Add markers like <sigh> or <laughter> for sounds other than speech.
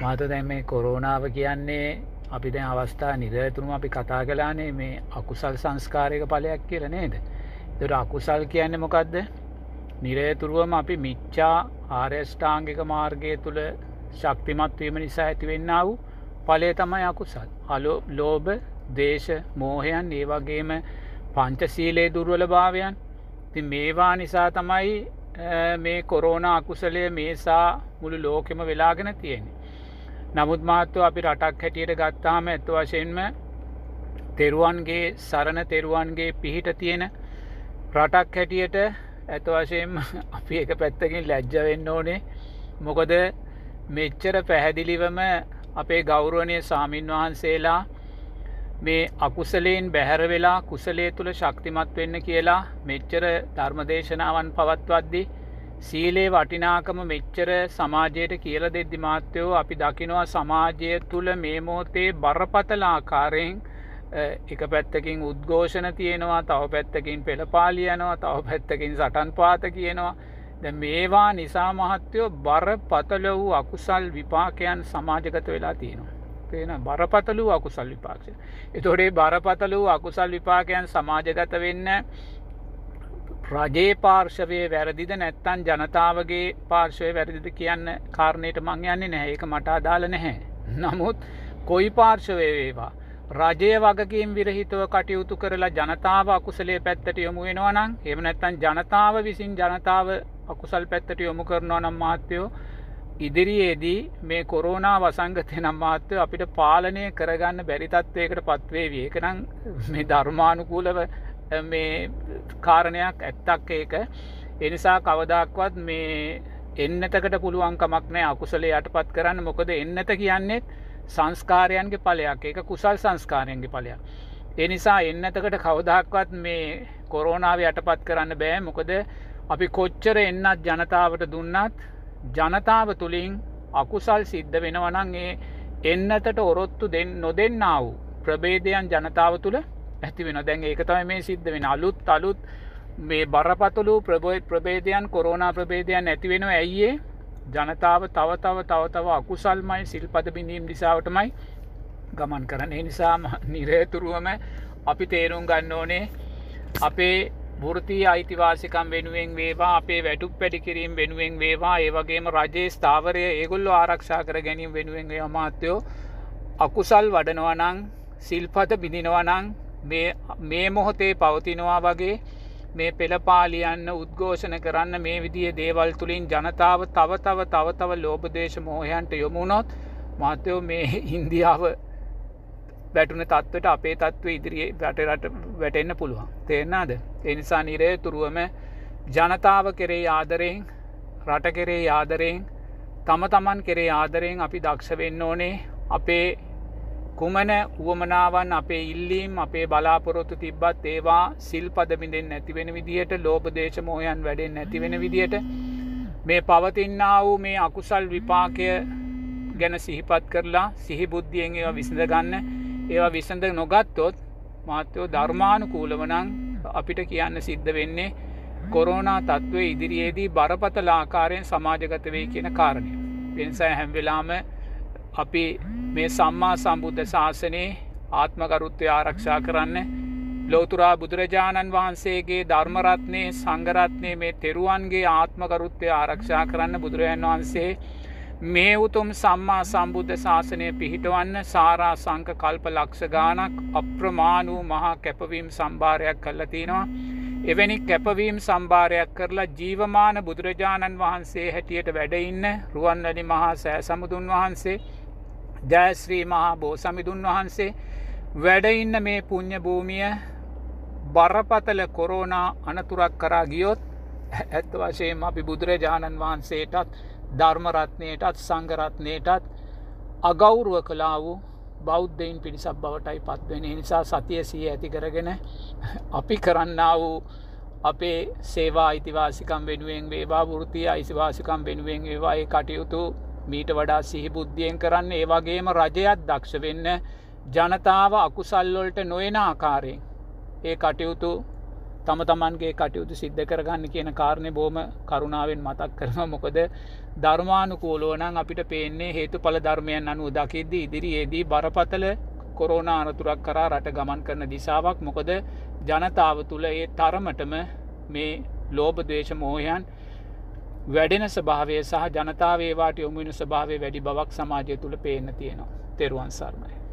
මාත දැන් මේ කොරෝනාව කියන්නේ අපි දැන් අවස්ථා නිරතුරුම අපි කතා කලානේ මේ අකුසල් සංස්කාරයක පලයක් කියල නේද. දොට අකුසල් කියන්නේ මොකක්ද නිරේතුරුවම අපි මිච්චා ආර්යෂ්ඨාංගික මාර්ගය තුළ ශක්තිමත්වීම නිසා ඇතිවෙන්න වූ පලේ තමයි අකුසල්. අලෝ ලෝබ දේශ මෝහයන් ඒ වගේම පංචසීලේ දුර්වල භාවයන් ති මේවා නිසා තමයි මේ කොරෝණ අකුසලය මේසා මුළු ලෝකෙම වෙලාගෙන තියෙන. නමුත් මාත්ව අපි රටක් හැටියට ගත්තාම ඇත්ත වශයෙන්ම තෙරුවන්ගේ සරණ තෙරුවන්ගේ පිහිට තියෙන රටක් හැටියට ඇත වශයෙන් <laughs> අපි එක පැත්තකින් ලැජ්ජ වෙන්න ඕනේ. මොකද මෙච්චර පැහැදිලිවම අපේ ගෞරුවනය සාමීන් වහන්සේලා මේ අකුසලයෙන් බැහැර වෙලා කුසලේ තුළ ශක්තිමත් වෙන්න කියලා මෙච්චර ධර්මදේශනාවන් පවත්වද්දි සීලේ වටිනාකම මෙච්චර සමාජයට කියල දෙද්දි මාත්‍යයෝ අපි දකිනවා සමාජය තුළ මේ මෝතේ බරපතලාකාරයෙන් එක පැත්තකින් උද්ඝෝෂණ තියෙනවා තව පැත්තකින් පෙළපාලියනවා තව පැත්තකින් සටන් පාත කියනවා ද මේවා නිසා මහත්තයෝ බර පතල වූ අකුසල් විපාකයන් සමාජගත වෙලා තියෙනවා. තියෙන බරපතලූ අකුසල් විපාක්ෂ. එතොඩේ බරපතල වූ අකුසල් විපාකයන් සමාජගත වෙන්න රජයේ පාර්ශවය වැරදිද නැත්තන් ජනතාවගේ පාර්ශවය වැරදිද කියන්න කාරණයට මං යන්නේ නැහැ ඒක මට අදාල නැහැ. නමුත් කොයි පාර්ශවය වේවා. රජය වගකින් විරහිතව කටයුතු කරලා ජනතාව අකුසලේ පැත්තට යොමු වෙනවනම් එම නැත්තන් ජනතාව විසින් ජනතාව අකුසල් පැත්තට යොමු කරනවා නම් මාත්‍යයෝ ඉදිරියේදී මේ කොරෝනා වසංගතය නම් මාත්‍ය අපිට පාලනය කරගන්න බැරිතත්වයකට පත්වේ වියකනම් මේ ධර්මානුකූලව මේ කාරණයක් ඇත්තක් ඒක. එනිසා කවදක්වත් මේ එන්නතකට පුළුවන්කමක් නෑ අකුසලේ යටපත් කරන්න. මොකද එන්නත කියන්නෙත් සංස්කාරයන්ගේ පලයක් ඒක කුසල් සංස්කාරයන්ගේ පලයක්. එනිසා එන්නතකට කවදක්වත් මේ කොරෝනාව යටපත් කරන්න බෑ. මොකද අපි කොච්චර එන්නත් ජනතාවට දුන්නත් ජනතාව තුළින් අකුසල් සිද්ධ වෙනවනන්ගේ එන්නතට ඔරොත්තු දෙන්න නොදෙන්න වූ ප්‍රබේදයන් ජනතාව තුළ ඇති වෙන දැන් ඒක තම මේ සිද්ධ වෙන අලුත් අලුත් මේ බරපතුළු ප්‍රබෝය ප්‍රබේදයන් කොරෝනා ප්‍රබේදයන් ඇතිවෙන ඇයියේ ජනතාව තව තව තව තව අකුසල්මයි සිල්පද බිඳීම් නිසාවටමයි ගමන් කරන නිසාම නිරේතුරුවම අපි තේරුම් ගන්න ඕනේ අපේ වෘතිය අයිතිවාසිකම් වෙනුවෙන් වේවා අපේ වැටුක් පැඩිකිරීම් වෙනුවෙන් වේවා ඒවගේම රජයේ ස්ථාවරය ඒගොල්ල ආරක්ෂා කර ගැනීම වෙනුවෙන් අමාත්‍යයෝ අකුසල් වඩනවනං සිල්පත බිඳිනවනං මේ මොහොතේ පවතිනවා වගේ මේ පෙළපාලියන්න උද්ඝෝෂණ කරන්න මේ විදිිය දේවල් තුළින් ජනතාව තව තව තව තව ලෝපදේශ මෝහයන්ට යොමුණොත් මාත්‍යයෝ මේ ඉන්දියාව වැටුන තත්වට අපේ තත්ව ඉදිරියේ වැටරට වැටෙන්න්න පුළුවන්. තේරනාද එනිසා නිරේ තුරුවම ජනතාව කෙරේ ආදරයෙන් රට කෙරේ ආදරයෙන් තම තමන් කෙරේ ආදරයෙන් අපි දක්ෂ වෙන්න ඕනේ. අපේ කුමන වුවමනාවන් අපේ ඉල්ලීම් අපේ බලාපොරොත්තු තිබ්බත් ඒවා සිල් පදමිඳෙන් නැතිවෙන විදිහට ලෝපදේශ මෝයන් වැඩෙන් නැතිවෙන විදිහට මේ පවතින්නා වූ මේ අකුසල් විපාකය ගැන සිහිපත් කරලා සිහිබුද්ධියෙන් ඒවා විසඳ ගන්න ඒවා විසඳ නොගත්තොත් මාත්‍යයෝ ධර්මානුකූලවනං අපිට කියන්න සිද්ධ වෙන්නේ කොරෝනා තත්ත්වය ඉදිරියේදී බරපතල ආකාරයෙන් සමාජගත වේ කියන කාරණය. පෙන්සෑ හැම්වෙලාම අපි මේ සම්මා සම්බුද්ධ ශාසනයේ ආත්මකරුත්වය ආරක්ෂා කරන්න ලෝතුරා බුදුරජාණන් වහන්සේගේ ධර්මරත්නය සංගරත්නය මේ තෙරුවන්ගේ ආත්මකරුත්වය ආරක්ෂා කරන්න බුදුරජන් වහන්සේ මේ උතුම් සම්මා සම්බුද්ධ ශාසනය පිහිටවන්න සාරා සංක කල්ප ලක්ෂ ගානක් අප්‍රමාණූ මහා කැපවීම් සම්භාරයක් කල්ලතිනවා. එවැනි කැපවීම් සම්භාරයක් කරලා ජීවමාන බුදුරජාණන් වහන්සේ හැටියට වැඩඉන්න රුවන්වැලි මහා සෑ සමුදුන් වහන්සේ ජයශ්‍රී මහා බෝ සමිදුන් වහන්සේ වැඩඉන්න මේ පුං්ඥ භූමිය බරපතල කොරෝනා අනතුරක් කරා ගියොත් ඇත්ත වශයෙන් අපි බුදුරජාණන් වහන්සේටත් ධර්මරත්නයටත් සංගරත්නයටත් අගෞරුව කලා වූ බෞද්ධයින් පිරිසක් බවටයි පත්වෙන නිසා සතිය සිය ඇති කරගෙන අපි කරන්න වූ අපේ සේවා අයිතිවාසිකම් වෙනුවෙන් වේවා වෘතිය අයිසිවාසිකම් වෙනුවෙන් ඒවායේ කටයුතු මීට වඩා සිහි බුද්ධියෙන් කරන්න ඒවගේම රජයත් දක්ෂ වෙන්න ජනතාව අකුසල්ලොල්ට නොයෙන ආකාරයෙන් ඒ කටයුතු තම තමන්ගේ කටයුතු සිද්ධ කරගන්න කියන කාරණය බෝම කරුණාවෙන් මතක් කරන මොකද ධර්මානුකූලෝනං අපිට පේන්නේ හේතු පල ධර්මයන් අනු දකිද්ද ඉදිරියේදී බරපතල කොරෝණ අනතුරක් කරා රට ගමන් කරන දිසාවක් මොකද ජනතාව තුළ ඒ තරමටම මේ ලෝබදේශ මෝහයන් වැඩෙන ස්භාවය සහ ජනතාවේවාට යොමුුණ ස්භාවය වැඩි බවක් සමාජය තුළ පේන තියෙනවා තෙරුවන් සරණයි.